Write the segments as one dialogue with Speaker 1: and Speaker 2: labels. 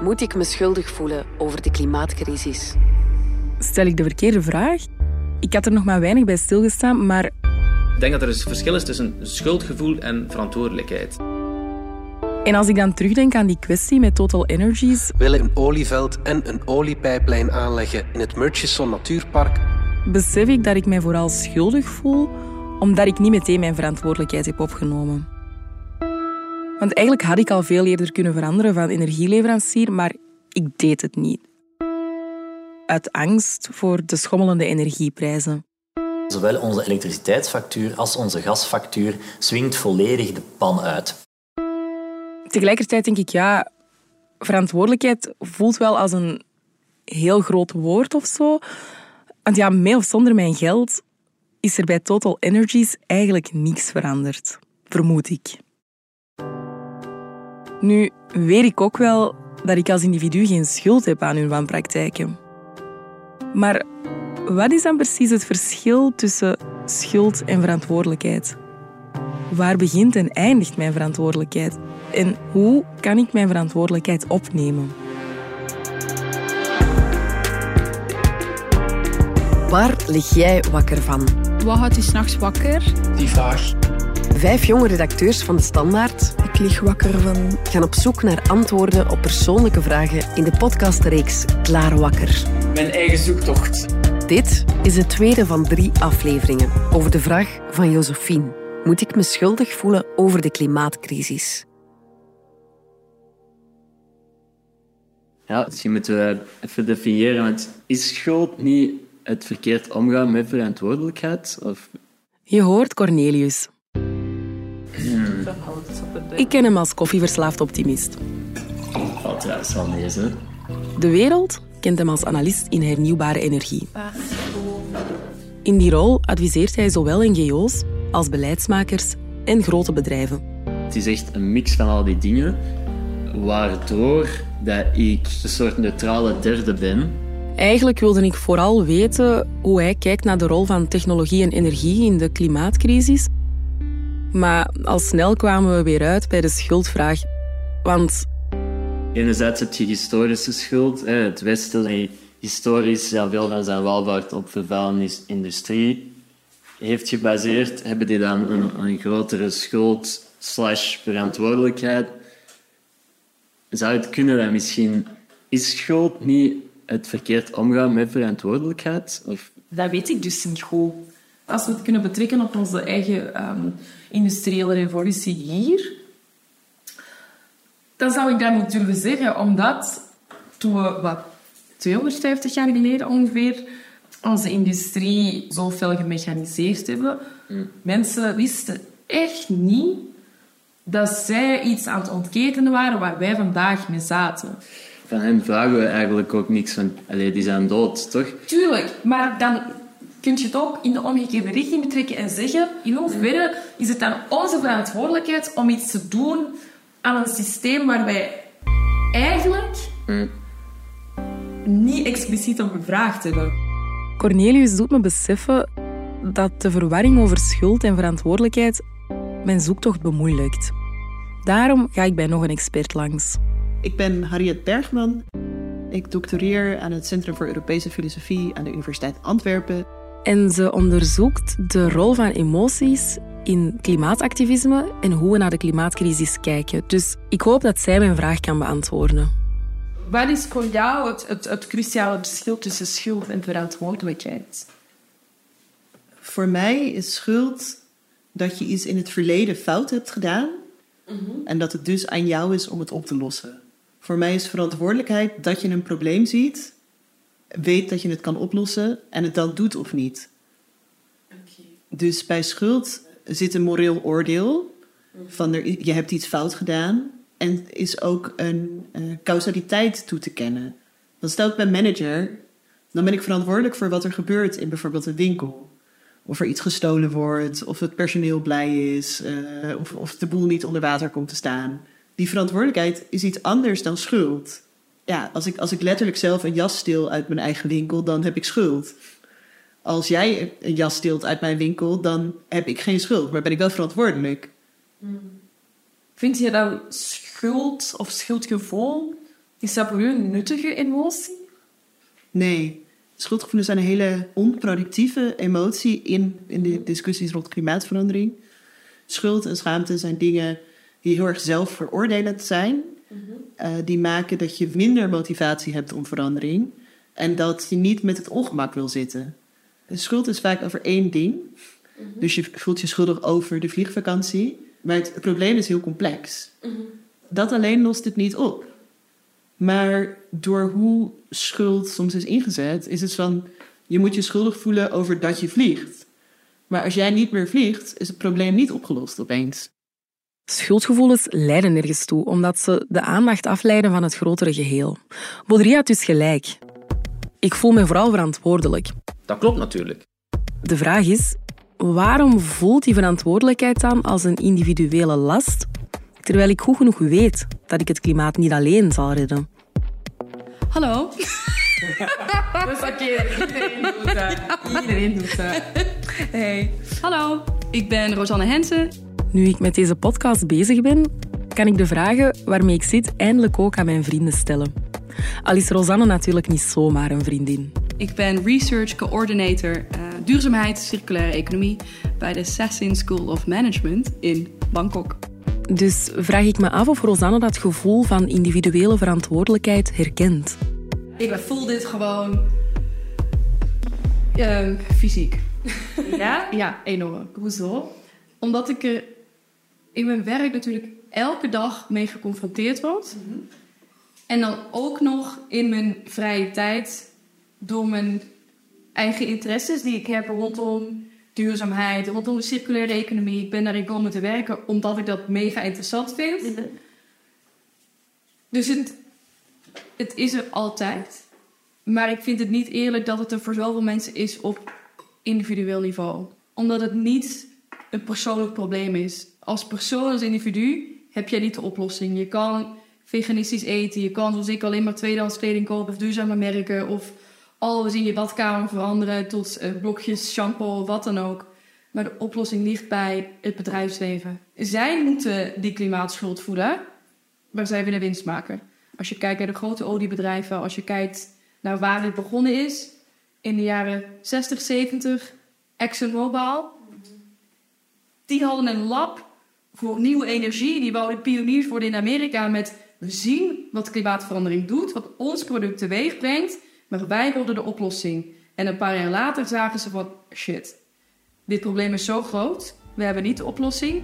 Speaker 1: Moet ik me schuldig voelen over de klimaatcrisis?
Speaker 2: Stel ik de verkeerde vraag? Ik had er nog maar weinig bij stilgestaan, maar
Speaker 3: Ik denk dat er een verschil is tussen schuldgevoel en verantwoordelijkheid.
Speaker 2: En als ik dan terugdenk aan die kwestie met Total Energies,
Speaker 4: willen een olieveld en een oliepijplijn aanleggen in het Murchison Natuurpark.
Speaker 2: besef ik dat ik mij vooral schuldig voel omdat ik niet meteen mijn verantwoordelijkheid heb opgenomen. Want eigenlijk had ik al veel eerder kunnen veranderen van energieleverancier, maar ik deed het niet. Uit angst voor de schommelende energieprijzen.
Speaker 5: Zowel onze elektriciteitsfactuur als onze gasfactuur swingt volledig de pan uit.
Speaker 2: Tegelijkertijd denk ik, ja, verantwoordelijkheid voelt wel als een heel groot woord of zo. Want ja, met of zonder mijn geld is er bij Total Energies eigenlijk niks veranderd. Vermoed ik. Nu weet ik ook wel dat ik als individu geen schuld heb aan hun wanpraktijken. Maar wat is dan precies het verschil tussen schuld en verantwoordelijkheid? Waar begint en eindigt mijn verantwoordelijkheid? En hoe kan ik mijn verantwoordelijkheid opnemen?
Speaker 1: Waar lig jij wakker van?
Speaker 6: Wat houdt u s'nachts wakker?
Speaker 4: Die vraag.
Speaker 1: Vijf jonge redacteurs van De Standaard
Speaker 6: lig wakker van...
Speaker 1: gaan op zoek naar antwoorden op persoonlijke vragen in de podcastreeks Klaar Wakker.
Speaker 7: Mijn eigen zoektocht.
Speaker 1: Dit is de tweede van drie afleveringen over de vraag van Josephine. Moet ik me schuldig voelen over de klimaatcrisis?
Speaker 7: Ja, misschien moeten we even definiëren, want is schuld niet het verkeerd omgaan met verantwoordelijkheid? Of...
Speaker 2: Je hoort Cornelius. Ik ken hem als koffieverslaafd optimist.
Speaker 7: Valt trouwens wel mee, hè?
Speaker 2: De wereld kent hem als analist in hernieuwbare energie. In die rol adviseert hij zowel NGO's als beleidsmakers en grote bedrijven.
Speaker 7: Het is echt een mix van al die dingen, waardoor dat ik een soort neutrale derde ben.
Speaker 2: Eigenlijk wilde ik vooral weten hoe hij kijkt naar de rol van technologie en energie in de klimaatcrisis. Maar al snel kwamen we weer uit bij de schuldvraag. Want
Speaker 7: Enerzijds heb je historische schuld. Hè. Het Westen heeft historisch ja, veel van zijn welvaart op vervuilende industrie heeft gebaseerd. Hebben die dan een, een grotere schuld slash verantwoordelijkheid? Zou het kunnen dat misschien... Is schuld niet het verkeerd omgaan met verantwoordelijkheid? Of
Speaker 8: Dat weet ik dus niet goed. Als we het kunnen betrekken op onze eigen ehm, industriële revolutie hier, dan zou ik dat niet durven zeggen, omdat toen we, wat, 250 jaar geleden ongeveer, onze industrie zo fel gemechaniseerd hebben, mensen wisten echt niet dat zij iets aan het ontketenen waren waar wij vandaag mee zaten.
Speaker 7: van hen vragen we eigenlijk ook niks van... Allee, die zijn dood, toch?
Speaker 8: Tuurlijk, maar dan kun je het ook in de omgekeerde richting betrekken en zeggen, in hoeverre is het dan onze verantwoordelijkheid om iets te doen aan een systeem waar wij eigenlijk niet expliciet om gevraagd hebben.
Speaker 2: Cornelius doet me beseffen dat de verwarring over schuld en verantwoordelijkheid mijn zoektocht bemoeilijkt. Daarom ga ik bij nog een expert langs.
Speaker 9: Ik ben Harriet Bergman. Ik doctoreer aan het Centrum voor Europese Filosofie aan de Universiteit Antwerpen.
Speaker 2: En ze onderzoekt de rol van emoties in klimaatactivisme en hoe we naar de klimaatcrisis kijken. Dus ik hoop dat zij mijn vraag kan beantwoorden.
Speaker 8: Wat is voor jou het, het, het cruciale verschil tussen schuld en verantwoordelijkheid?
Speaker 9: Voor mij is schuld dat je iets in het verleden fout hebt gedaan en dat het dus aan jou is om het op te lossen. Voor mij is verantwoordelijkheid dat je een probleem ziet, weet dat je het kan oplossen en het dan doet of niet. Dus bij schuld zit een moreel oordeel van er, je hebt iets fout gedaan en is ook een eh, causaliteit toe te kennen. Dan stel ik ben manager, dan ben ik verantwoordelijk voor wat er gebeurt in bijvoorbeeld een winkel. Of er iets gestolen wordt, of het personeel blij is, eh, of, of de boel niet onder water komt te staan. Die verantwoordelijkheid is iets anders dan schuld. Ja, als ik, als ik letterlijk zelf een jas steel uit mijn eigen winkel, dan heb ik schuld. Als jij een jas steelt uit mijn winkel, dan heb ik geen schuld, maar ben ik wel verantwoordelijk.
Speaker 8: Vind je dat schuld of schuldgevoel Is dat voor u een nuttige emotie?
Speaker 9: Nee. Schuldgevoelens zijn een hele onproductieve emotie in, in de discussies rond klimaatverandering. Schuld en schaamte zijn dingen die heel erg zelfveroordelend zijn. Uh, die maken dat je minder motivatie hebt om verandering. En dat je niet met het ongemak wil zitten. De schuld is vaak over één ding. Dus je voelt je schuldig over de vliegvakantie. Maar het probleem is heel complex. Dat alleen lost het niet op. Maar door hoe schuld soms is ingezet, is het van je moet je schuldig voelen over dat je vliegt. Maar als jij niet meer vliegt, is het probleem niet opgelost opeens.
Speaker 2: Schuldgevoelens leiden nergens toe, omdat ze de aandacht afleiden van het grotere geheel. Baudrillard had dus gelijk. Ik voel me vooral verantwoordelijk.
Speaker 3: Dat klopt natuurlijk.
Speaker 2: De vraag is, waarom voelt die verantwoordelijkheid dan als een individuele last, terwijl ik goed genoeg weet dat ik het klimaat niet alleen zal redden?
Speaker 6: Hallo.
Speaker 8: Dat is oké, iedereen doet dat. Iedereen doet dat.
Speaker 6: Hey. Hallo, ik ben Rosanne Hensen.
Speaker 2: Nu ik met deze podcast bezig ben, kan ik de vragen waarmee ik zit eindelijk ook aan mijn vrienden stellen. Al is Rosanne natuurlijk niet zomaar een vriendin.
Speaker 6: Ik ben Research Coordinator uh, Duurzaamheid Circulaire Economie bij de Sassin School of Management in Bangkok.
Speaker 2: Dus vraag ik me af of Rosanne dat gevoel van individuele verantwoordelijkheid herkent.
Speaker 6: Ik voel dit gewoon uh, fysiek.
Speaker 8: Ja?
Speaker 6: Ja, enorm. Hoezo? Omdat ik er in mijn werk natuurlijk elke dag mee geconfronteerd word. En dan ook nog in mijn vrije tijd door mijn eigen interesses die ik heb rondom duurzaamheid, rondom de circulaire economie. Ik ben daarin komen te werken omdat ik dat mega interessant vind. Dus het, het is er altijd. Maar ik vind het niet eerlijk dat het er voor zoveel mensen is op individueel niveau. Omdat het niet een persoonlijk probleem is. Als persoon, als individu, heb jij niet de oplossing. Je kan veganistisch eten, je kan zoals ik alleen maar tweedehands kleding kopen of duurzame merken of alles in je badkamer veranderen tot uh, blokjes shampoo, wat dan ook. Maar de oplossing ligt bij het bedrijfsleven. Zij moeten die klimaatschuld voelen, maar zij willen winst maken. Als je kijkt naar de grote oliebedrijven, als je kijkt naar waar dit begonnen is in de jaren 60, 70, ExxonMobil, die hadden een lab voor nieuwe energie. Die wouden pioniers worden in Amerika met we zien wat klimaatverandering doet, wat ons product teweeg brengt, maar wij worden de oplossing. En een paar jaar later zagen ze van shit, dit probleem is zo groot, we hebben niet de oplossing.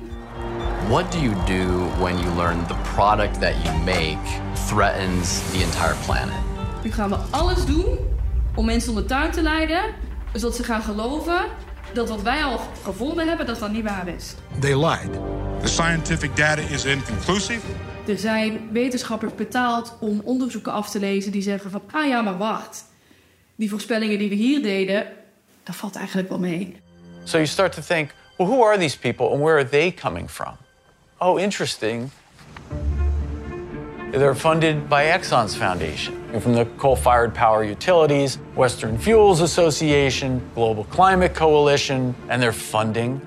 Speaker 10: What do you do when you learn the product that you make threatens the entire planet?
Speaker 6: Nu gaan we alles doen om mensen om de tuin te leiden, zodat ze gaan geloven dat wat wij al gevonden hebben, dat dat niet waar is.
Speaker 11: They lied. The scientific data is inconclusive.
Speaker 6: Er zijn wetenschappers betaald om onderzoeken af te lezen die zeggen van, ah ja, maar wacht. Die voorspellingen die we hier deden, dat valt eigenlijk wel mee.
Speaker 12: So you start to think, well, who are these people and where are they coming from? Oh, interesting. They're funded by Exxon's foundation, from the coal fired power utilities, Western Fuels Association, Global Climate Coalition, and they're funding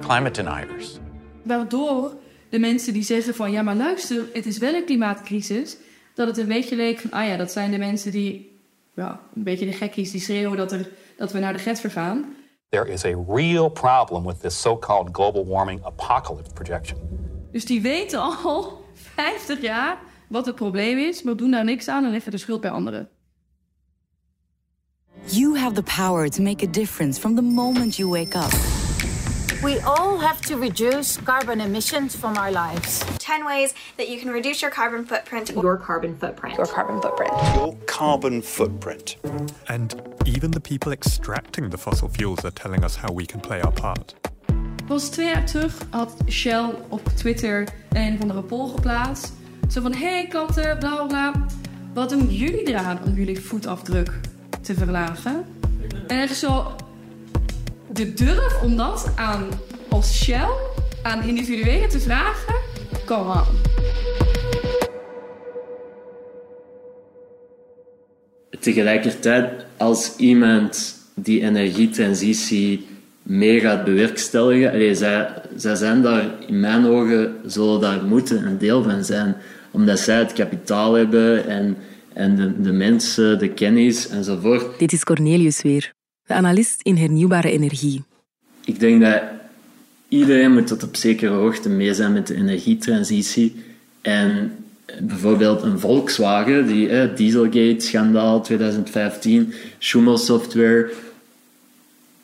Speaker 12: climate deniers.
Speaker 6: Waardoor de mensen die zeggen van ja, maar luister, het is wel een klimaatcrisis, dat het een beetje leek van ah ja, dat zijn de mensen die, ja, een beetje de gekkies die schreeuwen dat, er, dat we naar de get vergaan.
Speaker 13: There is a real problem with this so-called global warming apocalypse projection.
Speaker 6: Dus die weten al 50 jaar wat het probleem is, maar doen daar niks aan en leggen de schuld bij anderen.
Speaker 14: You have the power to make a difference from the moment you wake up.
Speaker 15: We all have to reduce carbon emissions from our lives.
Speaker 16: 10 ways that you can reduce your carbon footprint.
Speaker 17: Your carbon footprint.
Speaker 16: Your carbon footprint.
Speaker 18: Your carbon footprint.
Speaker 19: And even the people extracting the fossil fuels are telling us how we can play our part.
Speaker 6: Pas twee jaar terug had Shell op Twitter een van de poll geplaatst. Zo van, hey katten, bla bla. Wat doen jullie eraan om jullie voetafdruk te verlagen? En echt zo, de durf om dat aan, als Shell aan individuelen te vragen, on.
Speaker 7: Tegelijkertijd, als iemand die energietransitie mee gaat bewerkstelligen, allee, zij, zij zijn daar, in mijn ogen, zullen daar moeten een deel van zijn. omdat zij het kapitaal hebben en, en de, de mensen, de kennis enzovoort.
Speaker 2: Dit is Cornelius weer, de analist in hernieuwbare energie.
Speaker 7: Ik denk dat iedereen moet tot op zekere hoogte mee zijn met de energietransitie. En bijvoorbeeld een Volkswagen, die eh, Dieselgate-schandaal 2015, Schumel Software.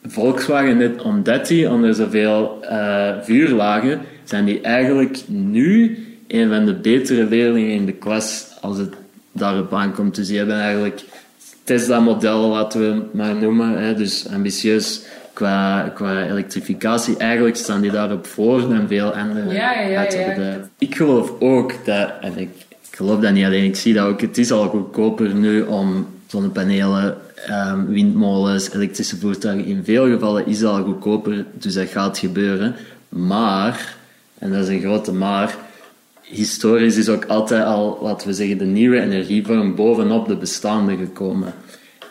Speaker 7: Volkswagen, net omdat die onder zoveel uh, vuur lagen, zijn die eigenlijk nu een van de betere leerlingen in de klas als het daarop aankomt. Dus die hebben eigenlijk Tesla-model, laten we het maar noemen, hè, dus ambitieus qua, qua elektrificatie. Eigenlijk staan die daarop voor dan veel andere
Speaker 20: Ja, ja, ja.
Speaker 7: Ik geloof ook dat, en ik, ik geloof dat niet alleen, ik zie dat ook, het is al goedkoper nu om zonnepanelen, um, windmolens, elektrische voertuigen, in veel gevallen is dat al goedkoper, dus dat gaat gebeuren. Maar, en dat is een grote maar, historisch is ook altijd al, laten we zeggen, de nieuwe energievorm bovenop de bestaande gekomen.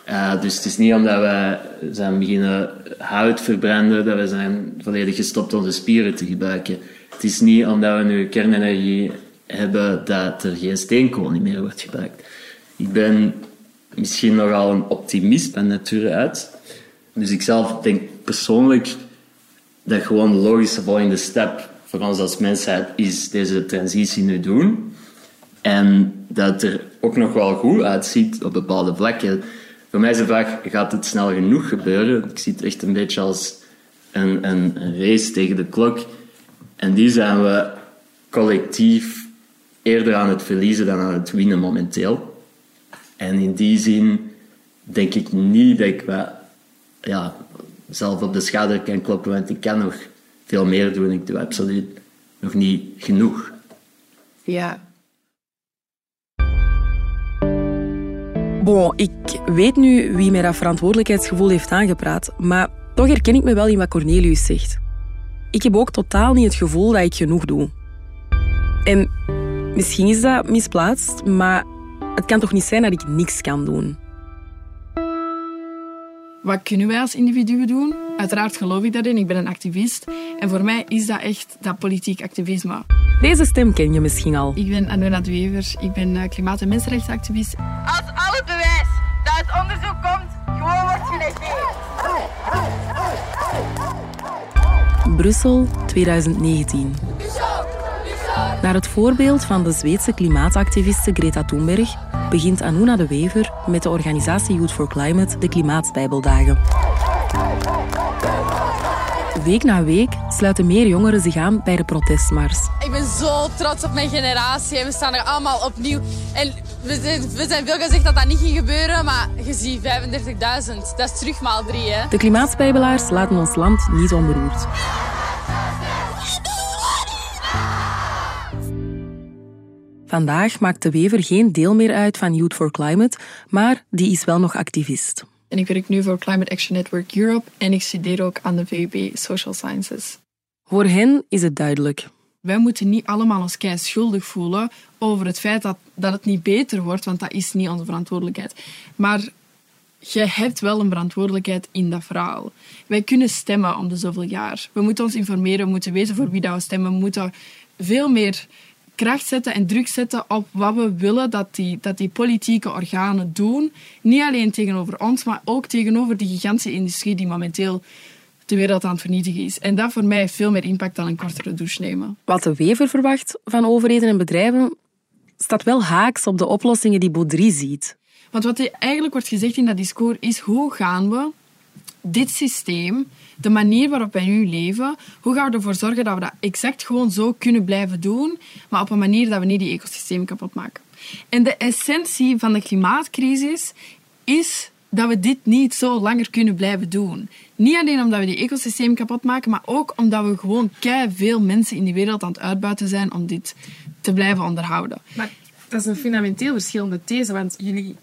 Speaker 7: Uh, dus het is niet omdat we zijn beginnen hout verbranden dat we zijn volledig gestopt onze spieren te gebruiken. Het is niet omdat we nu kernenergie hebben dat er geen steenkool meer wordt gebruikt. Ik ben misschien nogal een optimist van nature uit. Dus ik zelf denk persoonlijk dat gewoon de logische volgende stap voor ons als mensheid is deze transitie nu doen. En dat er ook nog wel goed uitziet op bepaalde vlakken. Voor mij is de vraag, gaat het snel genoeg gebeuren? Ik zie het echt een beetje als een, een, een race tegen de klok. En die zijn we collectief eerder aan het verliezen dan aan het winnen momenteel. En in die zin denk ik niet dat ik wel, ja, zelf op de schouder kan kloppen, want ik kan nog veel meer doen. Ik doe absoluut nog niet genoeg.
Speaker 2: Ja. Bon, ik weet nu wie mij dat verantwoordelijkheidsgevoel heeft aangepraat, maar toch herken ik me wel in wat Cornelius zegt. Ik heb ook totaal niet het gevoel dat ik genoeg doe. En misschien is dat misplaatst, maar het kan toch niet zijn dat ik niks kan doen.
Speaker 20: Wat kunnen wij als individuen doen? Uiteraard geloof ik daarin. Ik ben een activist. En voor mij is dat echt dat politiek activisme.
Speaker 2: Deze stem ken je misschien al.
Speaker 20: Ik ben Anona de Wever. Ik ben eh, klimaat- en mensenrechtenactivist.
Speaker 21: Als al het bewijs dat het onderzoek komt gewoon wordt genegeerd.
Speaker 2: Brussel 2019. Naar het voorbeeld van de Zweedse klimaatactiviste Greta Thunberg begint Anuna de Wever met de organisatie Youth for Climate de Klimaatbijbeldagen. Week na week sluiten meer jongeren zich aan bij de protestmars.
Speaker 22: Ik ben zo trots op mijn generatie en we staan er allemaal opnieuw. En we zijn, we zijn veel gezegd dat dat niet ging gebeuren, maar je ziet 35.000. Dat is terug maal drie, hè.
Speaker 2: De klimaatspijbelaars laten ons land niet onberoerd. Vandaag maakt de Wever geen deel meer uit van Youth for Climate, maar die is wel nog activist.
Speaker 20: En ik werk nu voor Climate Action Network Europe en ik studeer ook aan de VUB Social Sciences.
Speaker 2: Voor hen is het duidelijk.
Speaker 20: Wij moeten niet allemaal ons kei schuldig voelen over het feit dat, dat het niet beter wordt, want dat is niet onze verantwoordelijkheid. Maar je hebt wel een verantwoordelijkheid in dat verhaal. Wij kunnen stemmen om de zoveel jaar. We moeten ons informeren, we moeten weten voor wie dat we stemmen. We moeten veel meer kracht zetten en druk zetten op wat we willen dat die, dat die politieke organen doen. Niet alleen tegenover ons, maar ook tegenover die gigantische industrie die momenteel de wereld aan het vernietigen is. En dat voor mij heeft veel meer impact dan een kortere douche nemen.
Speaker 2: Wat de Wever verwacht van overheden en bedrijven staat wel haaks op de oplossingen die Baudry ziet.
Speaker 20: Want wat er eigenlijk wordt gezegd in dat discours is hoe gaan we dit systeem, de manier waarop wij nu leven, hoe gaan we ervoor zorgen dat we dat exact gewoon zo kunnen blijven doen, maar op een manier dat we niet die ecosystemen kapot maken. En de essentie van de klimaatcrisis is dat we dit niet zo langer kunnen blijven doen. Niet alleen omdat we die ecosystemen kapot maken, maar ook omdat we gewoon kei veel mensen in die wereld aan het uitbuiten zijn om dit te blijven onderhouden.
Speaker 8: Maar dat is een fundamenteel verschillende these, want jullie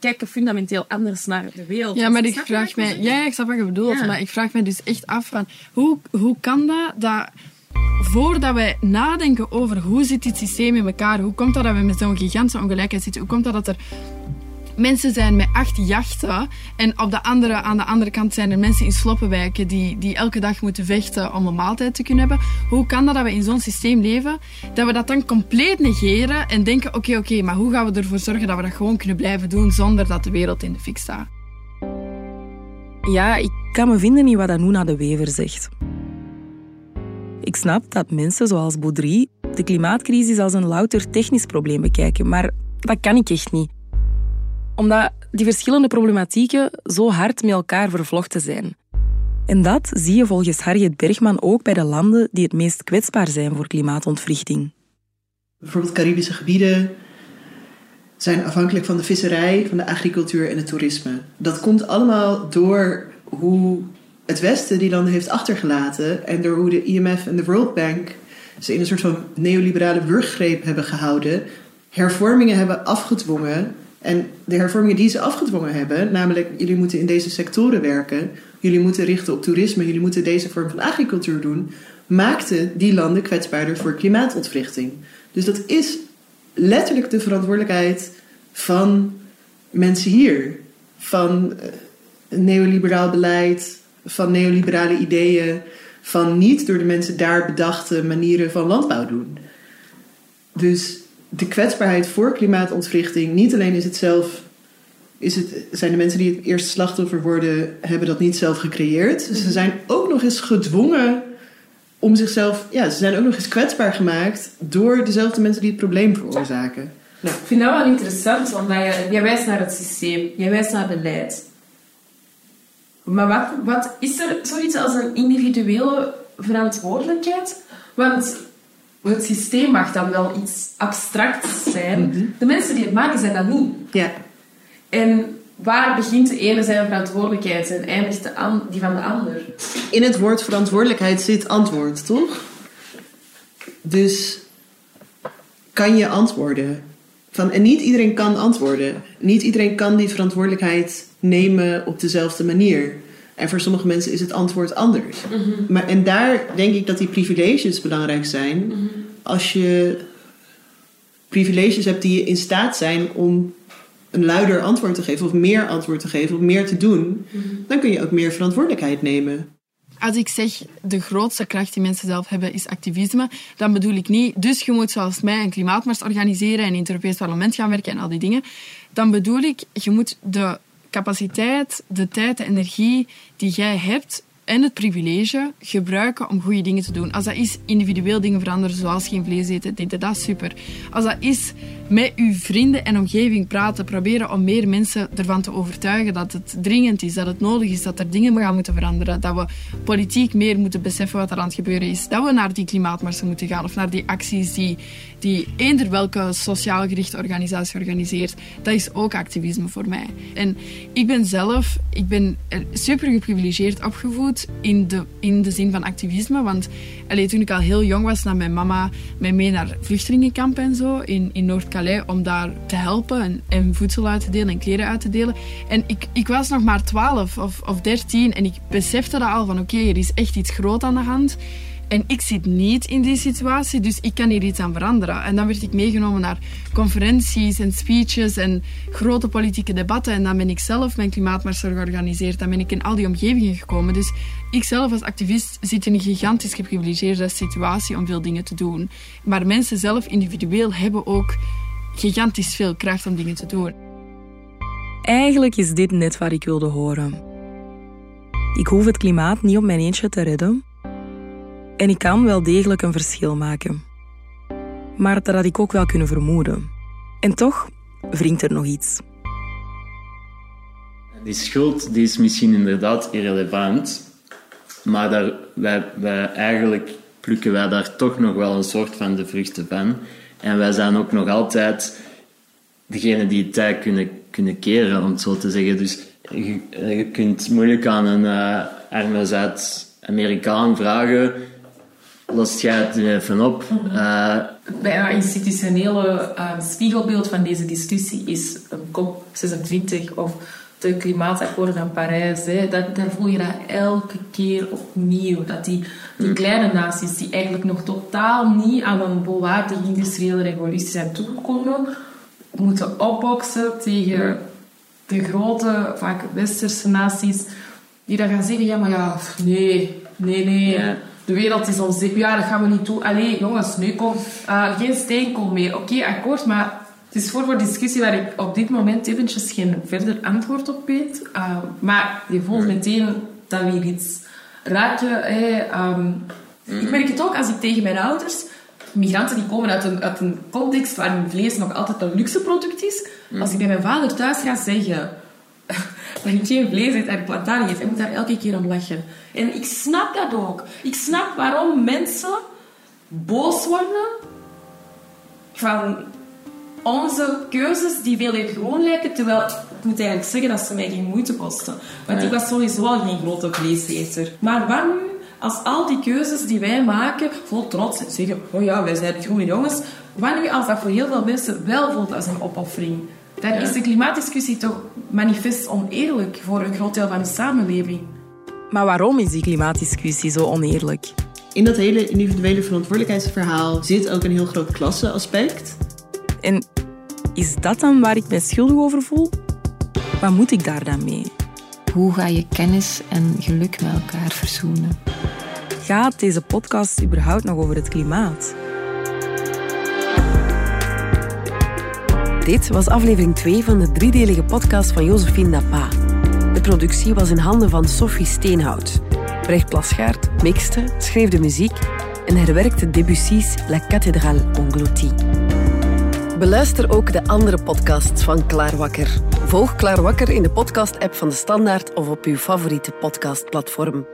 Speaker 8: kijken fundamenteel anders naar de wereld.
Speaker 20: Ja, maar ik
Speaker 8: Snap
Speaker 20: vraag mij...
Speaker 8: bedoel?
Speaker 20: Ja, ik snap wat je bedoelt,
Speaker 8: Ja.
Speaker 20: maar ik vraag mij dus echt af van... Hoe, hoe kan dat, dat... Voordat wij nadenken over hoe zit dit systeem in elkaar, hoe komt dat dat we met zo'n gigantische ongelijkheid zitten, hoe komt dat dat er mensen zijn met acht jachten en op de andere, aan de andere kant zijn er mensen in sloppenwijken die, die elke dag moeten vechten om een maaltijd te kunnen hebben. Hoe kan dat dat we in zo'n systeem leven, dat we dat dan compleet negeren en denken, oké, oké, maar hoe gaan we ervoor zorgen dat we dat gewoon kunnen blijven doen zonder dat de wereld in de fik staat?
Speaker 2: Ja, ik kan me vinden in wat Anouna de Wever zegt. Ik snap dat mensen zoals Baudry de klimaatcrisis als een louter technisch probleem bekijken, maar dat kan ik echt niet. Omdat die verschillende problematieken zo hard met elkaar vervlochten zijn. En dat zie je volgens Harriet Bergman ook bij de landen die het meest kwetsbaar zijn voor klimaatontwrichting.
Speaker 9: Bijvoorbeeld Caribische gebieden zijn afhankelijk van de visserij, van de agricultuur en het toerisme. Dat komt allemaal door hoe het Westen die landen heeft achtergelaten en door hoe de IMF en de World Bank ze in een soort van neoliberale wurggreep hebben gehouden, hervormingen hebben afgedwongen. En de hervormingen die ze afgedwongen hebben, namelijk jullie moeten in deze sectoren werken, jullie moeten richten op toerisme, jullie moeten deze vorm van agricultuur doen, maakte die landen kwetsbaarder voor klimaatontwrichting. Dus dat is letterlijk de verantwoordelijkheid van mensen hier. Van eh, neoliberaal beleid, van neoliberale ideeën, van niet door de mensen daar bedachte manieren van landbouw doen. Dus de kwetsbaarheid voor klimaatontwrichting, niet alleen is het zelf, is het, zijn de mensen die het eerste slachtoffer worden, hebben dat niet zelf gecreëerd. Dus ze zijn ook nog eens gedwongen om zichzelf, ja, ze zijn ook nog eens kwetsbaar gemaakt door dezelfde mensen die het probleem veroorzaken.
Speaker 8: Nou, ik vind dat wel interessant, omdat je, jij wijst naar het systeem, jij wijst naar beleid. Maar wat, wat is er zoiets als een individuele verantwoordelijkheid? Want het systeem mag dan wel iets abstracts zijn. De mensen die het maken zijn dat niet.
Speaker 9: Ja.
Speaker 8: En waar begint de ene zijn verantwoordelijkheid en eindigt de die van de ander?
Speaker 9: In het woord verantwoordelijkheid zit antwoord, toch? Dus kan je antwoorden? Van, en niet iedereen kan antwoorden. Niet iedereen kan die verantwoordelijkheid nemen op dezelfde manier. En voor sommige mensen is het antwoord anders. maar, en daar denk ik dat die privileges belangrijk zijn. Als je privileges hebt die je in staat zijn om een luider antwoord te geven, of meer antwoord te geven, of meer te doen, dan kun je ook meer verantwoordelijkheid nemen.
Speaker 20: Als ik zeg de grootste kracht die mensen zelf hebben is activisme, dan bedoel ik niet, dus je moet zoals mij een klimaatmars organiseren en in het Europees Parlement gaan werken en al die dingen. Dan bedoel ik, je moet de capaciteit, de tijd, de energie die jij hebt en het privilege gebruiken om goede dingen te doen. Als dat is individueel dingen veranderen, zoals geen vlees eten, ik dat super. Als dat is met uw vrienden en omgeving praten, proberen om meer mensen ervan te overtuigen dat het dringend is, dat het nodig is, dat er dingen gaan moeten veranderen, dat we politiek meer moeten beseffen wat er aan het gebeuren is, dat we naar die klimaatmarsen moeten gaan of naar die acties die, die eender welke sociaal gerichte organisatie organiseert. Dat is ook activisme voor mij. En ik ben zelf, ik ben super geprivilegeerd opgevoed in de, in de zin van activisme. Want allee, toen ik al heel jong was, nam mijn mama mij mee naar vluchtelingenkampen en zo in, in Om daar te helpen en, en voedsel uit te delen en kleren uit te delen. En ik, ik was nog maar 12 of, of 13 en ik besefte dat al van oké, er is echt iets groot aan de hand. En ik zit niet in die situatie, dus ik kan hier iets aan veranderen. En dan werd ik meegenomen naar conferenties en speeches en grote politieke debatten. En dan ben ik zelf mijn klimaatmars georganiseerd. Dan ben ik in al die omgevingen gekomen. Dus ik zelf als activist zit in een gigantisch geprivilegeerde situatie om veel dingen te doen. Maar mensen zelf individueel hebben ook gigantisch veel kracht om dingen te doen.
Speaker 2: Eigenlijk is dit net wat ik wilde horen. Ik hoef het klimaat niet op mijn eentje te redden. En ik kan wel degelijk een verschil maken. Maar dat had ik ook wel kunnen vermoeden. En toch wringt er nog iets.
Speaker 7: Die schuld die is misschien inderdaad irrelevant, maar daar, wij, wij, eigenlijk plukken wij daar toch nog wel een soort van de vruchten van. En wij zijn ook nog altijd degene die het tij kunnen, kunnen keren, om het zo te zeggen. Dus je, je kunt moeilijk aan een uh, arme Zuid-Amerikaan vragen lost jij het even op. Uh,
Speaker 8: Bijna institutionele uh, spiegelbeeld van deze discussie is een COP26 of de klimaatakkoorden van Parijs. Hè. Dat, daar voel je dat elke keer opnieuw. Dat die, die kleine naties die eigenlijk nog totaal niet aan een volwaardige industriële revolutie zijn toegekomen, moeten opboksen tegen de grote, vaak westerse naties, die dan gaan zeggen, ja, maar ja, nee, nee, nee. De wereld is onzeker. Ja, dat gaan we niet doen. Allee, jongens, nu kom. Uh, geen steenkool meer. Oké, akkoord, maar het is voor voor discussie waar ik op dit moment eventjes geen verder antwoord op weet. Uh, maar je voelt meteen dat weer iets raken. Hey, um, Ik merk het ook als ik tegen mijn ouders... Migranten die komen uit een, uit een context waarin vlees nog altijd een luxe product is. Als ik bij mijn vader thuis ga zeggen dat ik geen vlees eet en plantaardig eet, hij moet daar elke keer om lachen. En ik snap dat ook. Ik snap waarom mensen boos worden van onze keuzes die veel eerder gewoon lijken, terwijl ik moet eigenlijk zeggen dat ze mij geen moeite kosten. Want ik was sowieso al geen grote vleeseter. Maar nu als al die keuzes die wij maken, vol trots zeggen, oh ja, wij zijn groene jongens. Nu als dat voor heel veel mensen wel voelt als een opoffering? Dan is de klimaatdiscussie toch manifest oneerlijk voor een groot deel van de samenleving.
Speaker 2: Maar waarom is die klimaatdiscussie zo oneerlijk?
Speaker 9: In dat hele individuele verantwoordelijkheidsverhaal zit ook een heel groot klasseaspect.
Speaker 2: En is dat dan waar ik mij schuldig over voel? Wat moet ik daar dan mee?
Speaker 23: Hoe ga je kennis en geluk met elkaar verzoenen?
Speaker 2: Gaat deze podcast überhaupt nog over het klimaat? Dit was aflevering 2 van de driedelige podcast van Josephine Dapa. De productie was in handen van Sophie Steenhout. Brecht Plasgaard mixte, schreef de muziek en herwerkte Debussy's La Cathédrale Engloutie. Beluister ook de andere podcasts van Klaar Wakker. Volg Klaar Wakker in de podcast-app van de Standaard of op uw favoriete podcastplatform.